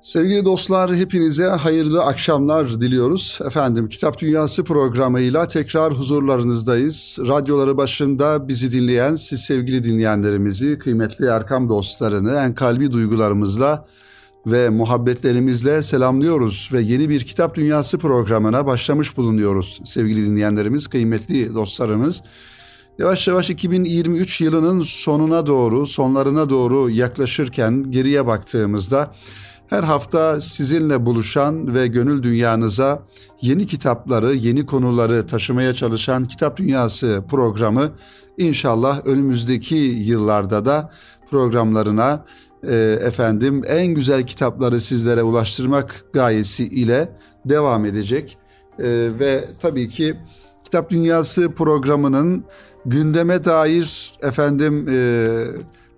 Sevgili dostlar hepinize hayırlı akşamlar diliyoruz. Efendim Kitap Dünyası programıyla tekrar huzurlarınızdayız. Radyoları başında bizi dinleyen siz sevgili dinleyenlerimizi, kıymetli Erkam dostlarını en kalbi duygularımızla ve muhabbetlerimizle selamlıyoruz ve yeni bir Kitap Dünyası programına başlamış bulunuyoruz. Sevgili dinleyenlerimiz, kıymetli dostlarımız. Yavaş yavaş 2023 yılının sonuna doğru, sonlarına doğru yaklaşırken geriye baktığımızda her hafta sizinle buluşan ve gönül dünyanıza yeni kitapları, yeni konuları taşımaya çalışan Kitap Dünyası programı inşallah önümüzdeki yıllarda da programlarına e, efendim en güzel kitapları sizlere ulaştırmak gayesi ile devam edecek. E, ve tabii ki Kitap Dünyası programının gündeme dair efendim e,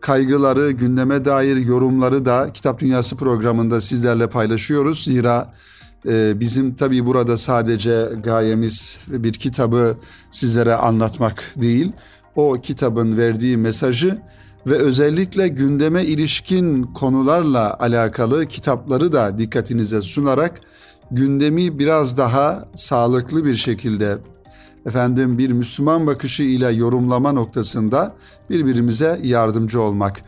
kaygıları, gündeme dair yorumları da Kitap Dünyası programında sizlerle paylaşıyoruz. Zira e, bizim tabii burada sadece gayemiz bir kitabı sizlere anlatmak değil, o kitabın verdiği mesajı ve özellikle gündeme ilişkin konularla alakalı kitapları da dikkatinize sunarak gündemi biraz daha sağlıklı bir şekilde efendim bir Müslüman bakışı ile yorumlama noktasında birbirimize yardımcı olmak.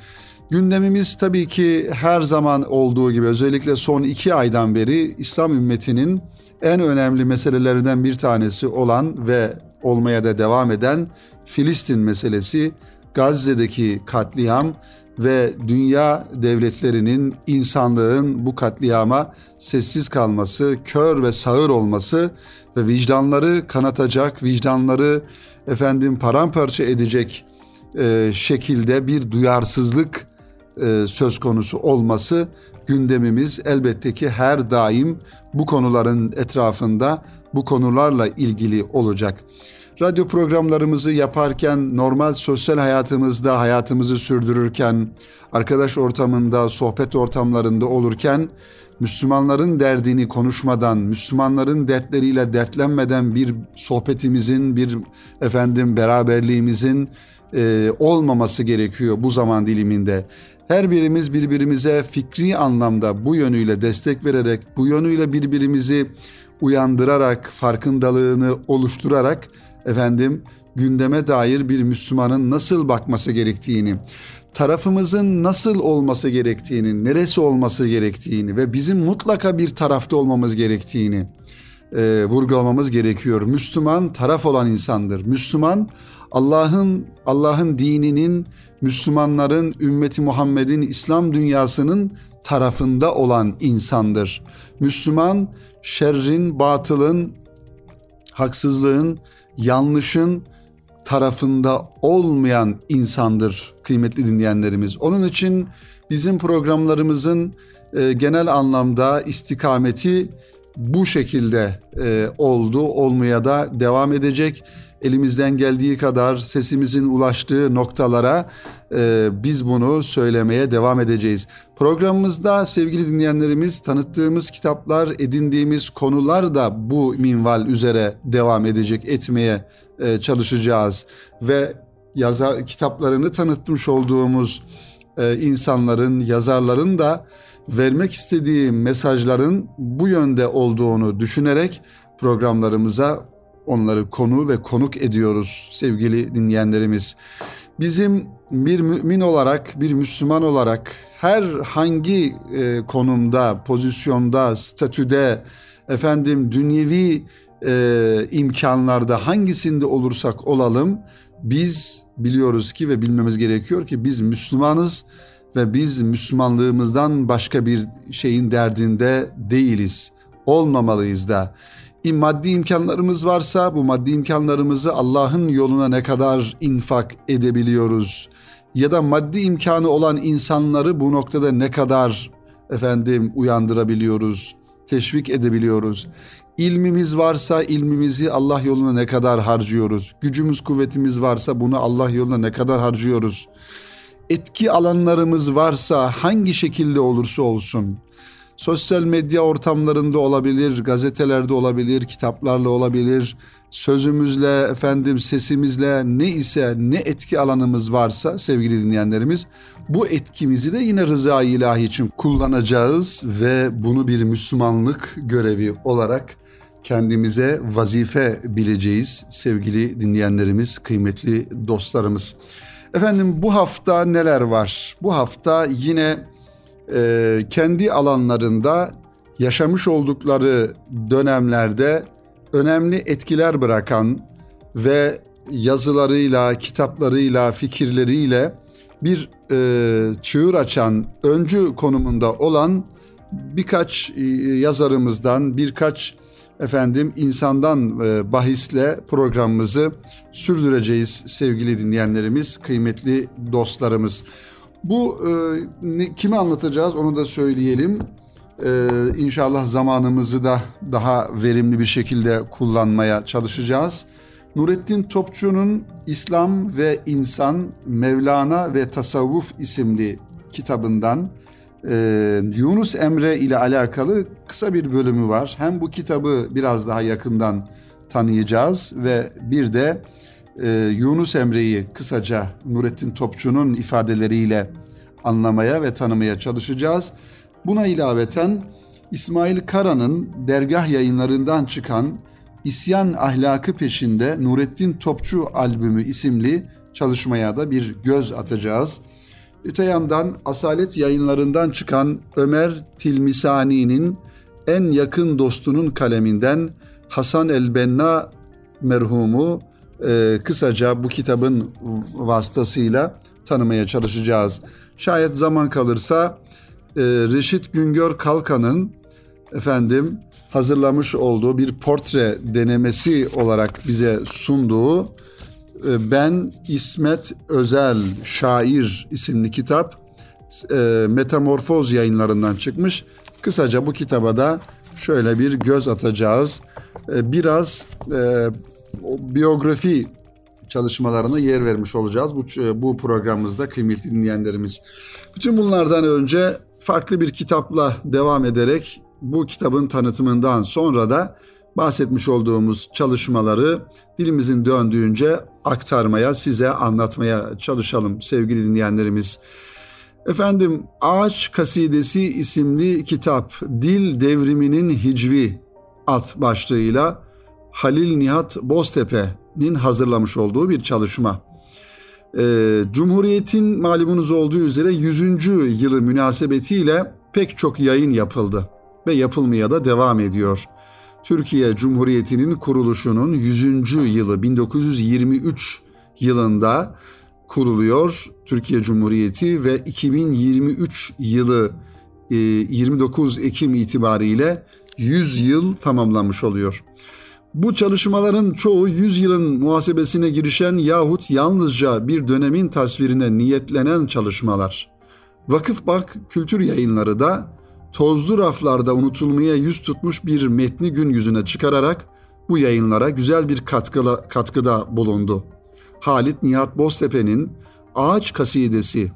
Gündemimiz tabii ki her zaman olduğu gibi özellikle son iki aydan beri İslam ümmetinin en önemli meselelerinden bir tanesi olan ve olmaya da devam eden Filistin meselesi, Gazze'deki katliam ve dünya devletlerinin insanlığın bu katliama sessiz kalması, kör ve sağır olması ve vicdanları kanatacak, vicdanları efendim paramparça edecek e, şekilde bir duyarsızlık e, söz konusu olması gündemimiz elbette ki her daim bu konuların etrafında bu konularla ilgili olacak. Radyo programlarımızı yaparken, normal sosyal hayatımızda hayatımızı sürdürürken, arkadaş ortamında, sohbet ortamlarında olurken Müslümanların derdini konuşmadan, Müslümanların dertleriyle dertlenmeden bir sohbetimizin, bir efendim beraberliğimizin e, olmaması gerekiyor bu zaman diliminde. Her birimiz birbirimize fikri anlamda bu yönüyle destek vererek, bu yönüyle birbirimizi uyandırarak, farkındalığını oluşturarak efendim gündeme dair bir Müslümanın nasıl bakması gerektiğini, tarafımızın nasıl olması gerektiğini, neresi olması gerektiğini ve bizim mutlaka bir tarafta olmamız gerektiğini e, vurgulamamız gerekiyor. Müslüman taraf olan insandır. Müslüman Allah'ın Allah'ın dininin, Müslümanların, ümmeti Muhammed'in, İslam dünyasının tarafında olan insandır. Müslüman şerrin, batılın, haksızlığın, yanlışın tarafında olmayan insandır kıymetli dinleyenlerimiz. Onun için bizim programlarımızın e, genel anlamda istikameti bu şekilde e, oldu, olmaya da devam edecek. Elimizden geldiği kadar sesimizin ulaştığı noktalara e, biz bunu söylemeye devam edeceğiz. Programımızda sevgili dinleyenlerimiz tanıttığımız kitaplar, edindiğimiz konular da bu minval üzere devam edecek, etmeye e, çalışacağız ve yazar kitaplarını tanıtmış olduğumuz e, insanların, yazarların da vermek istediği mesajların bu yönde olduğunu düşünerek programlarımıza onları konu ve konuk ediyoruz sevgili dinleyenlerimiz. Bizim bir mümin olarak, bir Müslüman olarak her hangi e, konumda, pozisyonda, statüde, efendim dünyevi e, imkanlarda hangisinde olursak olalım biz biliyoruz ki ve bilmemiz gerekiyor ki biz Müslümanız ve biz Müslümanlığımızdan başka bir şeyin derdinde değiliz. Olmamalıyız da. Maddi imkanlarımız varsa bu maddi imkanlarımızı Allah'ın yoluna ne kadar infak edebiliyoruz? Ya da maddi imkanı olan insanları bu noktada ne kadar efendim uyandırabiliyoruz, teşvik edebiliyoruz? İlmimiz varsa ilmimizi Allah yoluna ne kadar harcıyoruz? Gücümüz, kuvvetimiz varsa bunu Allah yoluna ne kadar harcıyoruz? Etki alanlarımız varsa hangi şekilde olursa olsun sosyal medya ortamlarında olabilir, gazetelerde olabilir, kitaplarla olabilir, sözümüzle, efendim sesimizle ne ise ne etki alanımız varsa sevgili dinleyenlerimiz bu etkimizi de yine rıza ilahi için kullanacağız ve bunu bir Müslümanlık görevi olarak kendimize vazife bileceğiz sevgili dinleyenlerimiz, kıymetli dostlarımız. Efendim bu hafta neler var? Bu hafta yine e, kendi alanlarında yaşamış oldukları dönemlerde önemli etkiler bırakan ve yazılarıyla, kitaplarıyla, fikirleriyle bir e, çığır açan, öncü konumunda olan birkaç e, yazarımızdan, birkaç efendim insandan e, bahisle programımızı sürdüreceğiz sevgili dinleyenlerimiz, kıymetli dostlarımız. Bu e, kimi anlatacağız onu da söyleyelim. E, inşallah zamanımızı da daha verimli bir şekilde kullanmaya çalışacağız. Nurettin Topçu'nun İslam ve İnsan, Mevlana ve Tasavvuf isimli kitabından e, Yunus Emre ile alakalı kısa bir bölümü var. Hem bu kitabı biraz daha yakından tanıyacağız ve bir de e, Yunus Emre'yi kısaca Nurettin Topçu'nun ifadeleriyle anlamaya ve tanımaya çalışacağız. Buna ilaveten İsmail Kara'nın dergah yayınlarından çıkan İsyan Ahlakı Peşinde Nurettin Topçu albümü isimli çalışmaya da bir göz atacağız. Öte yandan Asalet yayınlarından çıkan Ömer Tilmisani'nin en yakın dostunun kaleminden Hasan el-Benna merhumu e, kısaca bu kitabın vasıtasıyla tanımaya çalışacağız. Şayet zaman kalırsa e, Reşit Güngör Kalkan'ın efendim hazırlamış olduğu bir portre denemesi olarak bize sunduğu Ben İsmet Özel Şair isimli kitap e, Metamorfoz yayınlarından çıkmış. Kısaca bu kitaba da şöyle bir göz atacağız. E, biraz biyografi çalışmalarına yer vermiş olacağız bu, bu programımızda kıymetli dinleyenlerimiz. Bütün bunlardan önce farklı bir kitapla devam ederek bu kitabın tanıtımından sonra da bahsetmiş olduğumuz çalışmaları dilimizin döndüğünce aktarmaya, size anlatmaya çalışalım sevgili dinleyenlerimiz. Efendim Ağaç Kasidesi isimli kitap Dil Devriminin Hicvi alt başlığıyla Halil Nihat Boztepe'nin hazırlamış olduğu bir çalışma. Ee, Cumhuriyet'in malumunuz olduğu üzere 100. yılı münasebetiyle pek çok yayın yapıldı ve yapılmaya da devam ediyor. Türkiye Cumhuriyeti'nin kuruluşunun 100. yılı 1923 yılında kuruluyor Türkiye Cumhuriyeti ve 2023 yılı 29 e, Ekim itibariyle 100 yıl tamamlanmış oluyor. Bu çalışmaların çoğu 100 yılın muhasebesine girişen yahut yalnızca bir dönemin tasvirine niyetlenen çalışmalar. Vakıfbank Kültür Yayınları da tozlu raflarda unutulmaya yüz tutmuş bir metni gün yüzüne çıkararak bu yayınlara güzel bir katkıla, katkıda bulundu. Halit Nihat Boztepe'nin Ağaç Kasidesi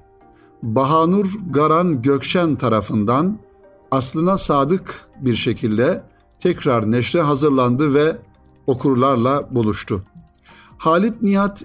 Bahanur Garan Gökşen tarafından aslına sadık bir şekilde tekrar neşre hazırlandı ve okurlarla buluştu. Halit Nihat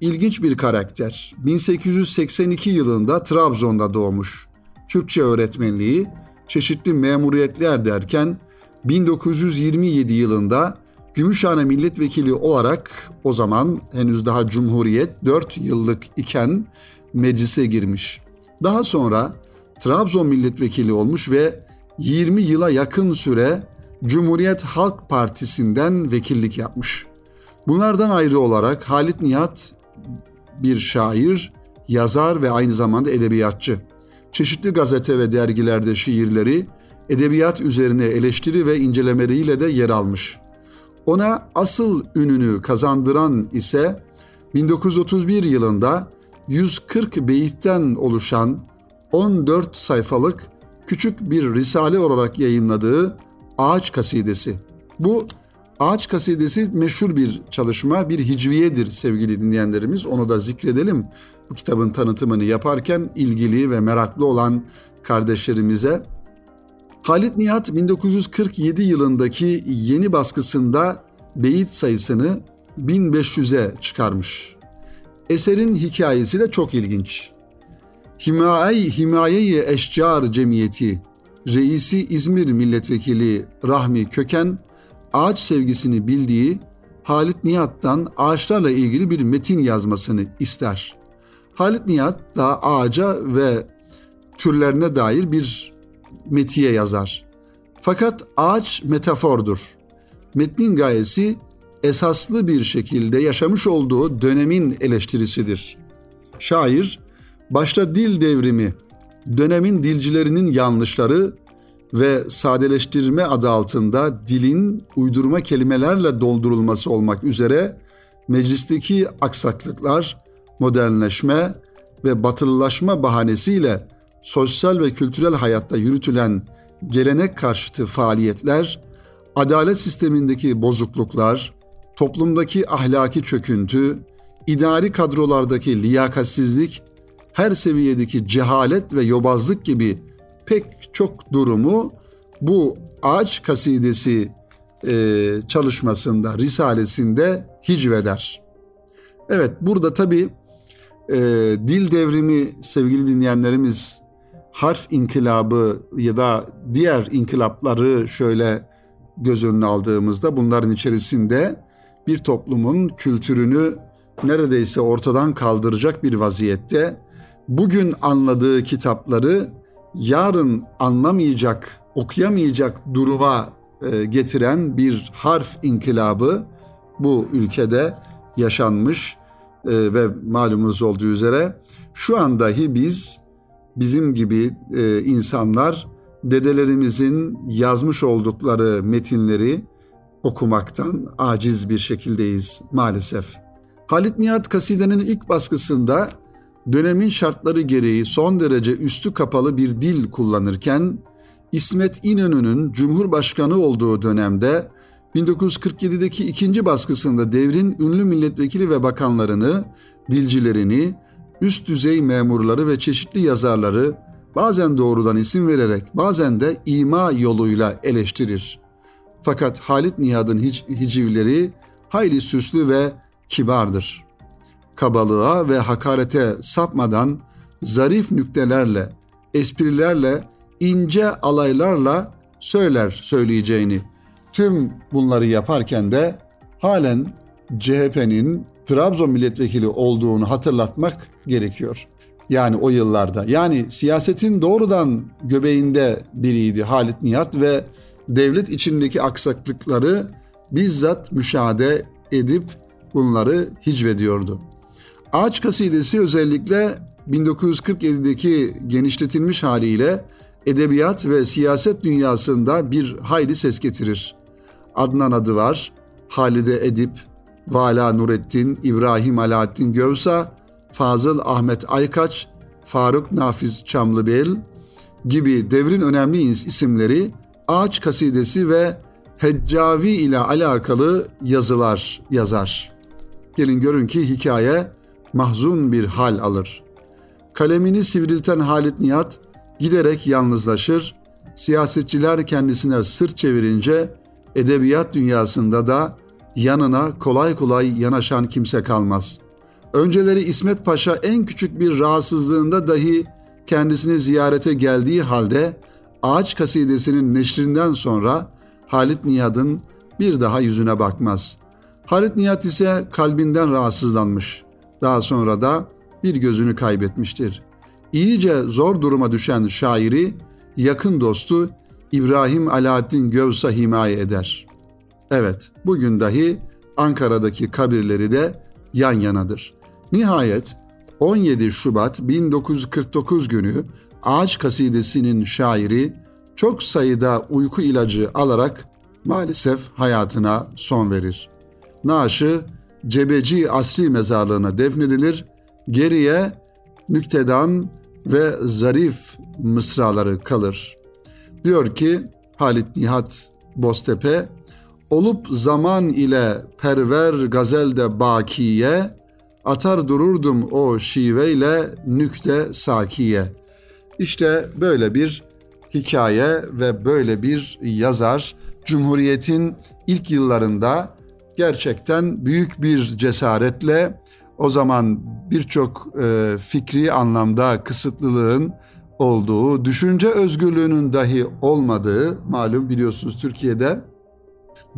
ilginç bir karakter. 1882 yılında Trabzon'da doğmuş. Türkçe öğretmenliği, çeşitli memuriyetler derken 1927 yılında Gümüşhane milletvekili olarak o zaman henüz daha Cumhuriyet 4 yıllık iken meclise girmiş. Daha sonra Trabzon milletvekili olmuş ve 20 yıla yakın süre Cumhuriyet Halk Partisi'nden vekillik yapmış. Bunlardan ayrı olarak Halit Nihat bir şair, yazar ve aynı zamanda edebiyatçı. Çeşitli gazete ve dergilerde şiirleri, edebiyat üzerine eleştiri ve incelemeleriyle de yer almış. Ona asıl ününü kazandıran ise 1931 yılında 140 beyitten oluşan 14 sayfalık küçük bir risale olarak yayımladığı Ağaç Kasidesi. Bu Ağaç Kasidesi meşhur bir çalışma, bir hicviyedir sevgili dinleyenlerimiz. Onu da zikredelim. Bu kitabın tanıtımını yaparken ilgili ve meraklı olan kardeşlerimize Halit Nihat 1947 yılındaki yeni baskısında beyit sayısını 1500'e çıkarmış. Eserin hikayesi de çok ilginç. Himaye Himaye-i Eşcar Cemiyeti reisi İzmir Milletvekili Rahmi Köken ağaç sevgisini bildiği Halit Nihat'tan ağaçlarla ilgili bir metin yazmasını ister. Halit Nihat da ağaca ve türlerine dair bir metiye yazar. Fakat ağaç metafordur. Metnin gayesi esaslı bir şekilde yaşamış olduğu dönemin eleştirisidir. Şair başta dil devrimi, dönemin dilcilerinin yanlışları ve sadeleştirme adı altında dilin uydurma kelimelerle doldurulması olmak üzere meclisteki aksaklıklar, modernleşme ve batılılaşma bahanesiyle sosyal ve kültürel hayatta yürütülen gelenek karşıtı faaliyetler, adalet sistemindeki bozukluklar, toplumdaki ahlaki çöküntü, idari kadrolardaki liyakatsizlik, her seviyedeki cehalet ve yobazlık gibi pek çok durumu bu ağaç kasidesi e, çalışmasında, risalesinde hicveder. Evet burada tabi e, dil devrimi sevgili dinleyenlerimiz harf inkılabı ya da diğer inkılapları şöyle göz önüne aldığımızda bunların içerisinde bir toplumun kültürünü neredeyse ortadan kaldıracak bir vaziyette bugün anladığı kitapları yarın anlamayacak, okuyamayacak duruma e, getiren bir harf inkılabı bu ülkede yaşanmış e, ve malumunuz olduğu üzere şu an dahi biz bizim gibi e, insanlar dedelerimizin yazmış oldukları metinleri okumaktan aciz bir şekildeyiz maalesef. Halit Nihat Kaside'nin ilk baskısında dönemin şartları gereği son derece üstü kapalı bir dil kullanırken İsmet İnönü'nün Cumhurbaşkanı olduğu dönemde 1947'deki ikinci baskısında devrin ünlü milletvekili ve bakanlarını, dilcilerini, üst düzey memurları ve çeşitli yazarları bazen doğrudan isim vererek bazen de ima yoluyla eleştirir. Fakat Halit Nihat'ın hic- hicivleri hayli süslü ve kibardır. Kabalığa ve hakarete sapmadan zarif nüktelerle, esprilerle, ince alaylarla söyler söyleyeceğini. Tüm bunları yaparken de halen CHP'nin Trabzon milletvekili olduğunu hatırlatmak gerekiyor. Yani o yıllarda. Yani siyasetin doğrudan göbeğinde biriydi Halit Nihat ve devlet içindeki aksaklıkları bizzat müşahede edip bunları hicvediyordu. Ağaç kasidesi özellikle 1947'deki genişletilmiş haliyle edebiyat ve siyaset dünyasında bir hayli ses getirir. Adnan adı var, Halide Edip, Vala Nurettin, İbrahim Alaaddin Gövsa, Fazıl Ahmet Aykaç, Faruk Nafiz Çamlıbel gibi devrin önemli isimleri Ağaç Kasidesi ve Heccavi ile alakalı yazılar yazar. Gelin görün ki hikaye mahzun bir hal alır. Kalemini sivrilten Halit Nihat giderek yalnızlaşır, siyasetçiler kendisine sırt çevirince edebiyat dünyasında da yanına kolay kolay yanaşan kimse kalmaz. Önceleri İsmet Paşa en küçük bir rahatsızlığında dahi kendisini ziyarete geldiği halde Ağaç kasidesinin neşrinden sonra Halit Nihat'ın bir daha yüzüne bakmaz. Halit Nihat ise kalbinden rahatsızlanmış. Daha sonra da bir gözünü kaybetmiştir. İyice zor duruma düşen şairi yakın dostu İbrahim Alaaddin Gövsa himaye eder. Evet, bugün dahi Ankara'daki kabirleri de yan yanadır. Nihayet 17 Şubat 1949 günü Ağaç Kasidesi'nin şairi çok sayıda uyku ilacı alarak maalesef hayatına son verir. Naaşı Cebeci Asli Mezarlığı'na defnedilir. Geriye nüktedan ve zarif mısraları kalır. Diyor ki Halit Nihat Boztepe, olup zaman ile perver gazelde bakiye, atar dururdum o şiveyle nükte sakiye. İşte böyle bir hikaye ve böyle bir yazar Cumhuriyet'in ilk yıllarında gerçekten büyük bir cesaretle o zaman birçok e, fikri anlamda kısıtlılığın olduğu, düşünce özgürlüğünün dahi olmadığı malum biliyorsunuz Türkiye'de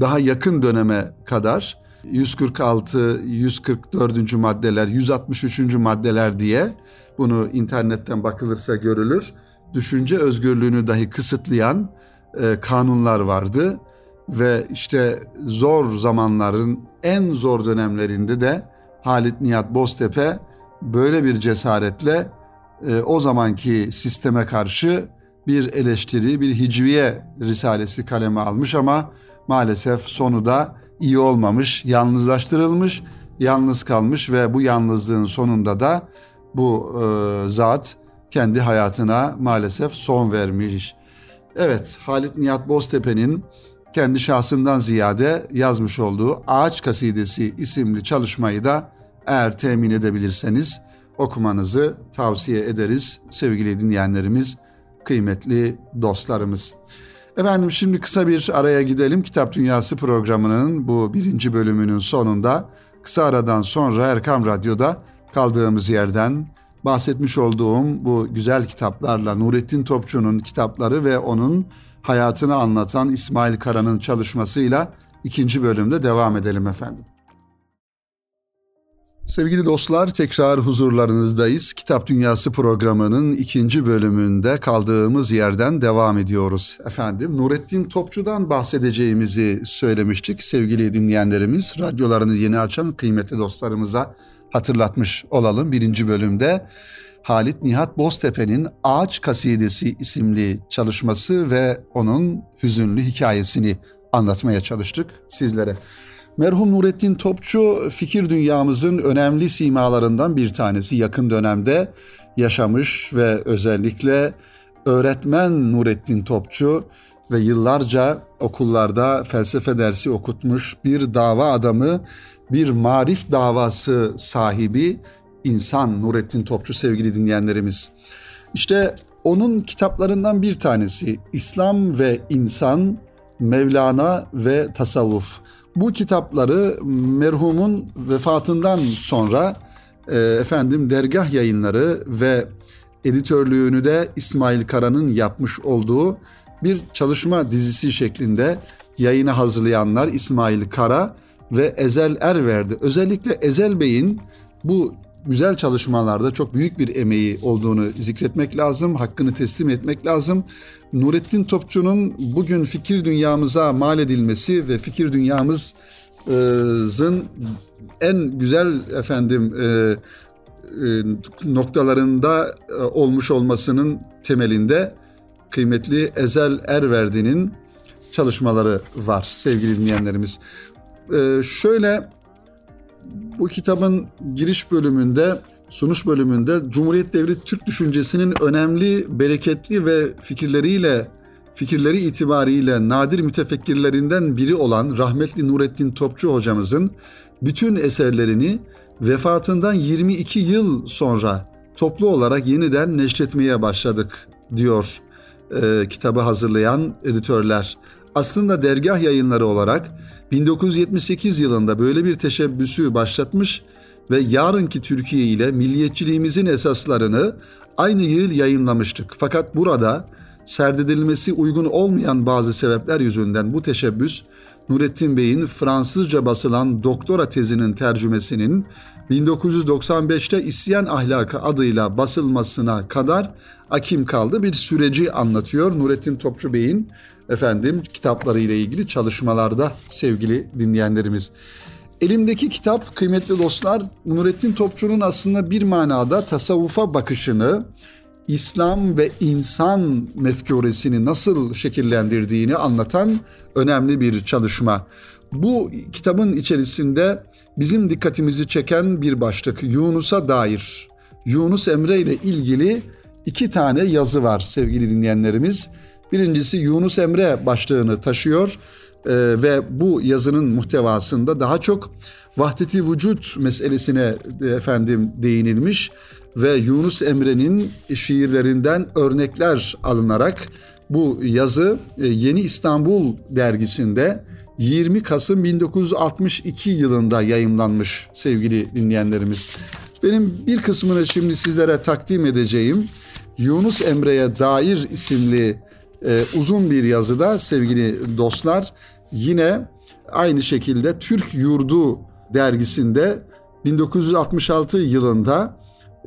daha yakın döneme kadar 146, 144. maddeler, 163. maddeler diye bunu internetten bakılırsa görülür. Düşünce özgürlüğünü dahi kısıtlayan e, kanunlar vardı ve işte zor zamanların en zor dönemlerinde de Halit Nihat Boztepe böyle bir cesaretle e, o zamanki sisteme karşı bir eleştiri, bir hicviye risalesi kaleme almış ama maalesef sonu da iyi olmamış, yalnızlaştırılmış, yalnız kalmış ve bu yalnızlığın sonunda da bu e, zat kendi hayatına maalesef son vermiş. Evet, Halit Nihat Boztepe'nin kendi şahsından ziyade yazmış olduğu Ağaç Kasidesi isimli çalışmayı da eğer temin edebilirseniz okumanızı tavsiye ederiz sevgili dinleyenlerimiz, kıymetli dostlarımız. Efendim şimdi kısa bir araya gidelim. Kitap Dünyası programının bu birinci bölümünün sonunda kısa aradan sonra Erkam Radyo'da kaldığımız yerden bahsetmiş olduğum bu güzel kitaplarla Nurettin Topçu'nun kitapları ve onun hayatını anlatan İsmail Kara'nın çalışmasıyla ikinci bölümde devam edelim efendim. Sevgili dostlar tekrar huzurlarınızdayız. Kitap Dünyası programının ikinci bölümünde kaldığımız yerden devam ediyoruz. Efendim Nurettin Topçu'dan bahsedeceğimizi söylemiştik sevgili dinleyenlerimiz. Radyolarını yeni açan kıymetli dostlarımıza hatırlatmış olalım. Birinci bölümde Halit Nihat Boztepe'nin Ağaç Kasidesi isimli çalışması ve onun hüzünlü hikayesini anlatmaya çalıştık sizlere. Merhum Nurettin Topçu fikir dünyamızın önemli simalarından bir tanesi. Yakın dönemde yaşamış ve özellikle öğretmen Nurettin Topçu ve yıllarca okullarda felsefe dersi okutmuş bir dava adamı, bir marif davası sahibi insan Nurettin Topçu sevgili dinleyenlerimiz. İşte onun kitaplarından bir tanesi İslam ve İnsan, Mevlana ve Tasavvuf. Bu kitapları merhumun vefatından sonra e, efendim dergah yayınları ve editörlüğünü de İsmail Kara'nın yapmış olduğu bir çalışma dizisi şeklinde yayına hazırlayanlar İsmail Kara ve Ezel Erverdi. Özellikle Ezel Bey'in bu güzel çalışmalarda çok büyük bir emeği olduğunu zikretmek lazım, hakkını teslim etmek lazım. Nurettin Topçu'nun bugün fikir dünyamıza mal edilmesi ve fikir dünyamızın en güzel efendim e, e, noktalarında e, olmuş olmasının temelinde kıymetli Ezel Erverdi'nin çalışmaları var sevgili dinleyenlerimiz. Şöyle bu kitabın giriş bölümünde, sunuş bölümünde Cumhuriyet devri Türk düşüncesinin önemli, bereketli ve fikirleriyle fikirleri itibariyle nadir mütefekkirlerinden biri olan rahmetli Nurettin Topçu hocamızın bütün eserlerini vefatından 22 yıl sonra toplu olarak yeniden neşretmeye başladık diyor e, kitabı hazırlayan editörler. Aslında dergah yayınları olarak 1978 yılında böyle bir teşebbüsü başlatmış ve yarınki Türkiye ile milliyetçiliğimizin esaslarını aynı yıl yayınlamıştık. Fakat burada serdedilmesi uygun olmayan bazı sebepler yüzünden bu teşebbüs Nurettin Bey'in Fransızca basılan doktora tezinin tercümesinin 1995'te İsyan Ahlakı adıyla basılmasına kadar akim kaldı bir süreci anlatıyor Nurettin Topçu Bey'in efendim kitapları ile ilgili çalışmalarda sevgili dinleyenlerimiz. Elimdeki kitap kıymetli dostlar Nurettin Topçu'nun aslında bir manada tasavvufa bakışını, İslam ve insan mefkuresini nasıl şekillendirdiğini anlatan önemli bir çalışma. Bu kitabın içerisinde bizim dikkatimizi çeken bir başlık Yunus'a dair. Yunus Emre ile ilgili iki tane yazı var sevgili dinleyenlerimiz. Birincisi Yunus Emre başlığını taşıyor e, ve bu yazının muhtevasında daha çok vahdeti vücut meselesine e, efendim değinilmiş ve Yunus Emre'nin şiirlerinden örnekler alınarak Bu yazı e, Yeni İstanbul dergisinde 20 Kasım 1962 yılında yayımlanmış sevgili dinleyenlerimiz. Benim bir kısmını şimdi sizlere takdim edeceğim Yunus Emre'ye dair isimli e, uzun bir yazıda sevgili dostlar yine aynı şekilde Türk Yurdu dergisinde 1966 yılında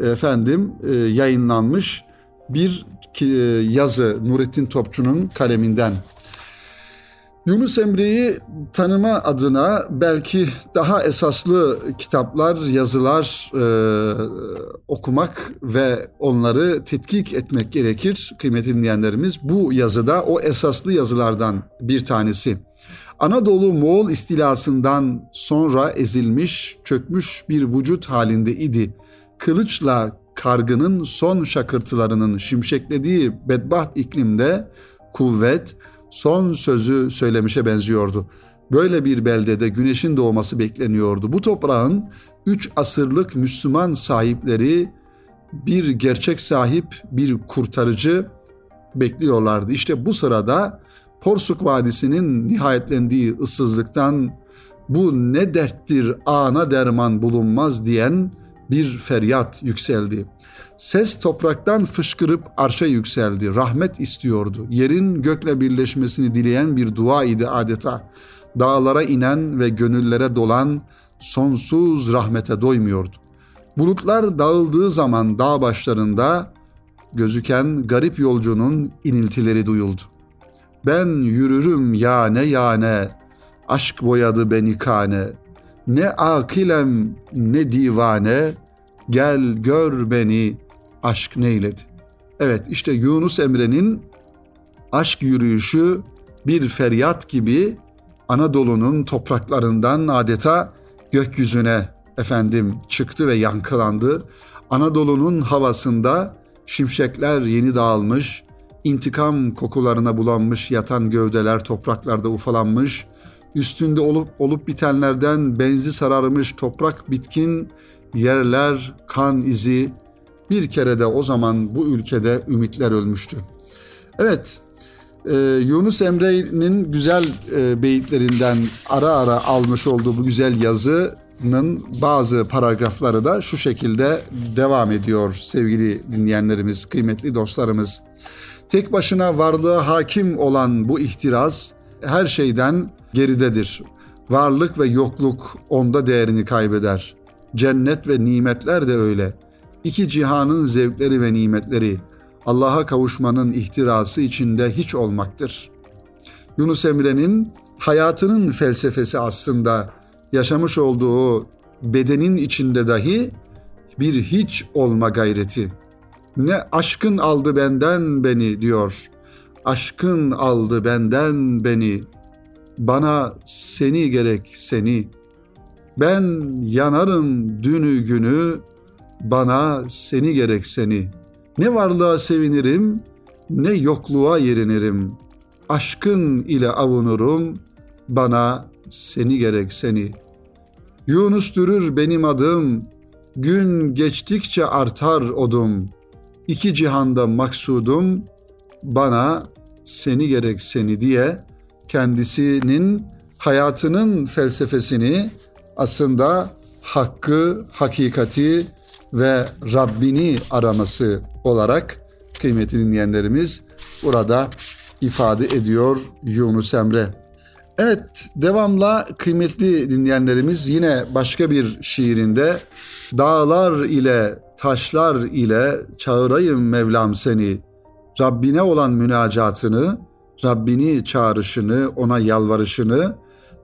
efendim e, yayınlanmış bir e, yazı Nurettin Topçu'nun kaleminden. Yunus Emre'yi tanıma adına belki daha esaslı kitaplar, yazılar e, okumak ve onları tetkik etmek gerekir kıymetli dinleyenlerimiz. Bu yazıda o esaslı yazılardan bir tanesi. Anadolu Moğol istilasından sonra ezilmiş, çökmüş bir vücut halinde idi. Kılıçla kargının son şakırtılarının şimşeklediği bedbaht iklimde kuvvet son sözü söylemişe benziyordu. Böyle bir beldede güneşin doğması bekleniyordu. Bu toprağın üç asırlık Müslüman sahipleri bir gerçek sahip, bir kurtarıcı bekliyorlardı. İşte bu sırada Porsuk Vadisi'nin nihayetlendiği ıssızlıktan bu ne derttir ana derman bulunmaz diyen bir feryat yükseldi. Ses topraktan fışkırıp arşa yükseldi. Rahmet istiyordu. Yerin gökle birleşmesini dileyen bir dua idi adeta. Dağlara inen ve gönüllere dolan sonsuz rahmete doymuyordu. Bulutlar dağıldığı zaman dağ başlarında gözüken garip yolcunun iniltileri duyuldu. Ben yürürüm yane yane, aşk boyadı beni kane. Ne akilem ne divane, gel gör beni aşk neyledi. Evet işte Yunus Emre'nin aşk yürüyüşü bir feryat gibi Anadolu'nun topraklarından adeta gökyüzüne efendim çıktı ve yankılandı. Anadolu'nun havasında şimşekler yeni dağılmış, intikam kokularına bulanmış yatan gövdeler topraklarda ufalanmış, üstünde olup olup bitenlerden benzi sararmış toprak bitkin, yerler kan izi, bir kere de o zaman bu ülkede ümitler ölmüştü. Evet, e, Yunus Emre'nin güzel e, beyitlerinden ara ara almış olduğu bu güzel yazının bazı paragrafları da şu şekilde devam ediyor sevgili dinleyenlerimiz, kıymetli dostlarımız. Tek başına varlığa hakim olan bu ihtiras her şeyden geridedir. Varlık ve yokluk onda değerini kaybeder. Cennet ve nimetler de öyle. İki cihanın zevkleri ve nimetleri Allah'a kavuşmanın ihtirası içinde hiç olmaktır. Yunus Emre'nin hayatının felsefesi aslında yaşamış olduğu bedenin içinde dahi bir hiç olma gayreti. Ne aşkın aldı benden beni diyor. Aşkın aldı benden beni. Bana seni gerek seni. Ben yanarım dünü günü. Bana seni gerek seni. Ne varlığa sevinirim, ne yokluğa yerinirim. Aşkın ile avunurum. Bana seni gerek seni. Yunus dürür benim adım. Gün geçtikçe artar odum.'' iki cihanda maksudum bana seni gerek seni diye kendisinin hayatının felsefesini aslında hakkı, hakikati ve Rabbini araması olarak kıymetli dinleyenlerimiz burada ifade ediyor Yunus Emre. Evet, devamla kıymetli dinleyenlerimiz yine başka bir şiirinde dağlar ile taşlar ile çağırayım Mevlam seni. Rabbine olan münacatını, Rabbini çağrışını, ona yalvarışını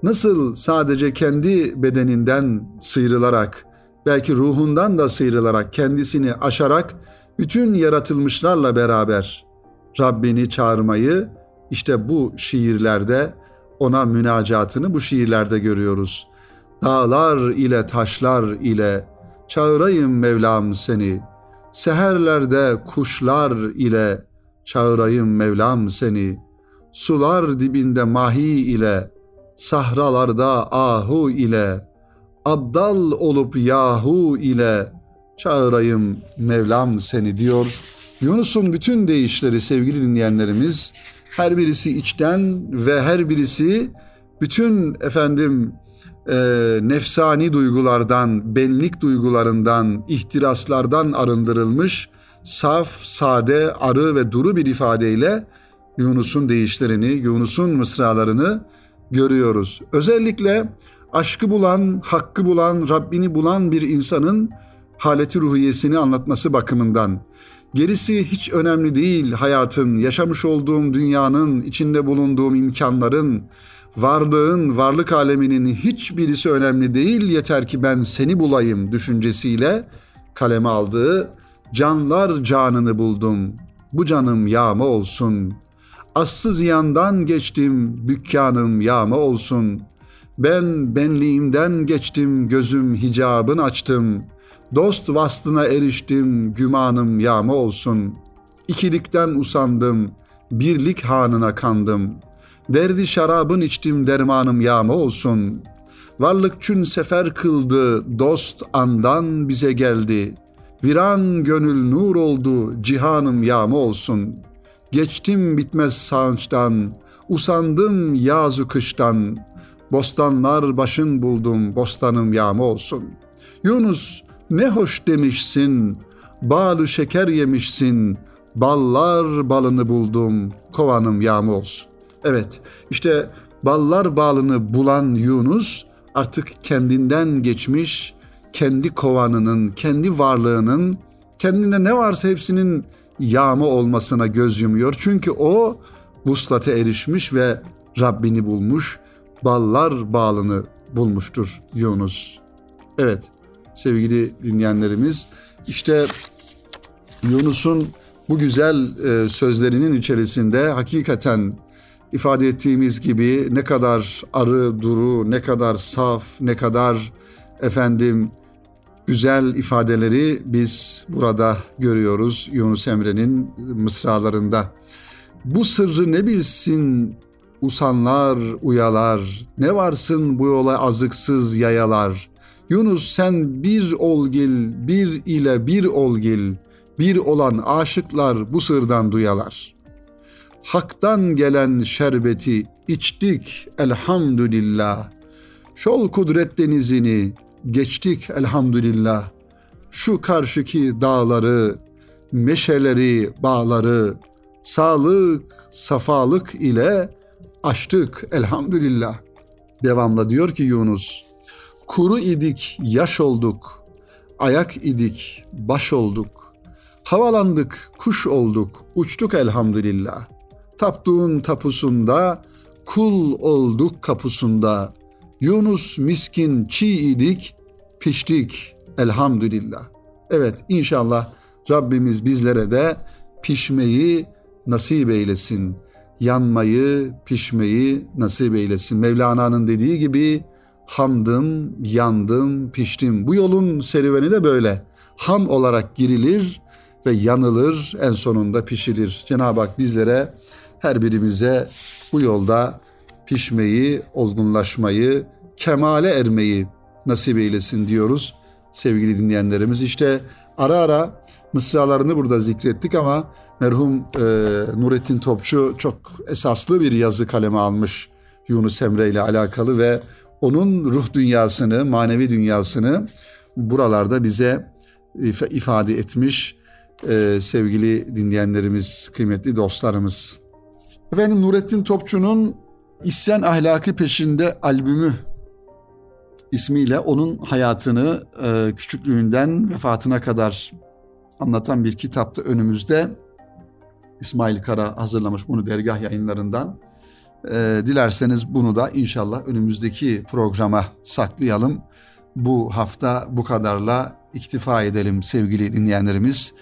nasıl sadece kendi bedeninden sıyrılarak, belki ruhundan da sıyrılarak, kendisini aşarak bütün yaratılmışlarla beraber Rabbini çağırmayı işte bu şiirlerde ona münacatını bu şiirlerde görüyoruz. Dağlar ile taşlar ile çağırayım Mevlam seni. Seherlerde kuşlar ile çağırayım Mevlam seni. Sular dibinde mahi ile, sahralarda ahu ile, abdal olup yahu ile çağırayım Mevlam seni diyor Yunus'un bütün deyişleri sevgili dinleyenlerimiz her birisi içten ve her birisi bütün efendim e, nefsani duygulardan, benlik duygularından, ihtiraslardan arındırılmış saf, sade, arı ve duru bir ifadeyle Yunus'un deyişlerini, Yunus'un mısralarını görüyoruz. Özellikle aşkı bulan, hakkı bulan, Rabbini bulan bir insanın haleti ruhiyesini anlatması bakımından. Gerisi hiç önemli değil hayatın, yaşamış olduğum dünyanın, içinde bulunduğum imkanların, varlığın, varlık aleminin hiçbirisi önemli değil yeter ki ben seni bulayım düşüncesiyle kaleme aldığı canlar canını buldum, bu canım yağma olsun. Aslı ziyandan geçtim, dükkanım yağma olsun. Ben benliğimden geçtim, gözüm hicabın açtım. Dost vastına eriştim, gümanım yağma olsun. İkilikten usandım, birlik hanına kandım. Derdi şarabın içtim, dermanım yağma olsun. Varlık çün sefer kıldı, dost andan bize geldi.'' Viran gönül nur oldu, cihanım yağma olsun. Geçtim bitmez sağınçtan, usandım yazı kıştan. Bostanlar başın buldum, bostanım yağma olsun. Yunus ne hoş demişsin, balı şeker yemişsin, ballar balını buldum, kovanım yağma olsun. Evet, işte ballar balını bulan Yunus artık kendinden geçmiş, kendi kovanının, kendi varlığının, kendinde ne varsa hepsinin yağma olmasına göz yumuyor. Çünkü o vuslata erişmiş ve Rabbini bulmuş, ballar bağlını bulmuştur Yunus. Evet sevgili dinleyenlerimiz işte Yunus'un bu güzel e, sözlerinin içerisinde hakikaten ifade ettiğimiz gibi ne kadar arı duru, ne kadar saf, ne kadar efendim güzel ifadeleri biz burada görüyoruz Yunus Emre'nin mısralarında. Bu sırrı ne bilsin usanlar, uyalar, ne varsın bu yola azıksız yayalar. Yunus sen bir olgil, bir ile bir olgil, bir olan aşıklar bu sırdan duyalar. Hak'tan gelen şerbeti içtik elhamdülillah. Şol kudret denizini geçtik elhamdülillah. Şu karşıki dağları, meşeleri, bağları, sağlık, safalık ile açtık elhamdülillah. Devamla diyor ki Yunus, kuru idik, yaş olduk, ayak idik, baş olduk. Havalandık, kuş olduk, uçtuk elhamdülillah. Taptuğun tapusunda, kul olduk kapusunda. Yunus miskin çiğ idik, piştik elhamdülillah. Evet inşallah Rabbimiz bizlere de pişmeyi nasip eylesin. Yanmayı, pişmeyi nasip eylesin. Mevlana'nın dediği gibi hamdım, yandım, piştim. Bu yolun serüveni de böyle. Ham olarak girilir ve yanılır, en sonunda pişilir. Cenab-ı Hak bizlere, her birimize bu yolda pişmeyi, olgunlaşmayı, kemale ermeyi nasip eylesin diyoruz sevgili dinleyenlerimiz. İşte ara ara mısralarını burada zikrettik ama merhum e, Nurettin Topçu çok esaslı bir yazı kaleme almış Yunus Emre ile alakalı ve onun ruh dünyasını, manevi dünyasını buralarda bize ifade etmiş e, sevgili dinleyenlerimiz, kıymetli dostlarımız. Efendim Nurettin Topçu'nun İsyan Ahlakı Peşinde albümü ismiyle onun hayatını e, küçüklüğünden vefatına kadar anlatan bir kitapta önümüzde. İsmail Kara hazırlamış bunu dergah yayınlarından. E, dilerseniz bunu da inşallah önümüzdeki programa saklayalım. Bu hafta bu kadarla iktifa edelim sevgili dinleyenlerimiz.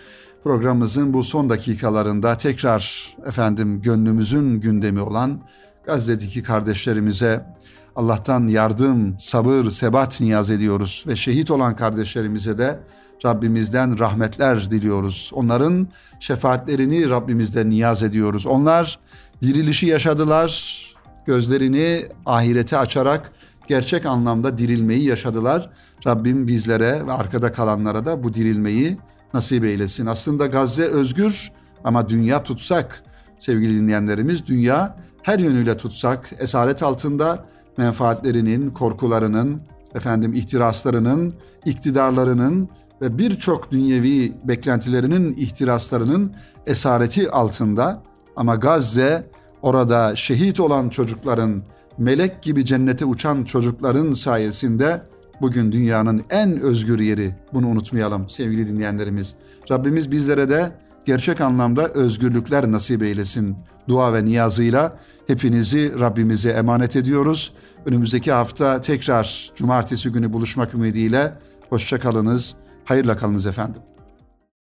Programımızın bu son dakikalarında tekrar efendim gönlümüzün gündemi olan Gazze'deki kardeşlerimize Allah'tan yardım, sabır, sebat niyaz ediyoruz ve şehit olan kardeşlerimize de Rabbimizden rahmetler diliyoruz. Onların şefaatlerini Rabbimizden niyaz ediyoruz. Onlar dirilişi yaşadılar, gözlerini ahirete açarak gerçek anlamda dirilmeyi yaşadılar. Rabbim bizlere ve arkada kalanlara da bu dirilmeyi nasip eylesin. Aslında Gazze özgür ama dünya tutsak sevgili dinleyenlerimiz. Dünya her yönüyle tutsak esaret altında menfaatlerinin, korkularının, efendim ihtiraslarının, iktidarlarının ve birçok dünyevi beklentilerinin ihtiraslarının esareti altında ama Gazze orada şehit olan çocukların, melek gibi cennete uçan çocukların sayesinde bugün dünyanın en özgür yeri. Bunu unutmayalım sevgili dinleyenlerimiz. Rabbimiz bizlere de gerçek anlamda özgürlükler nasip eylesin. Dua ve niyazıyla hepinizi Rabbimize emanet ediyoruz. Önümüzdeki hafta tekrar cumartesi günü buluşmak ümidiyle hoşçakalınız, hayırla kalınız efendim.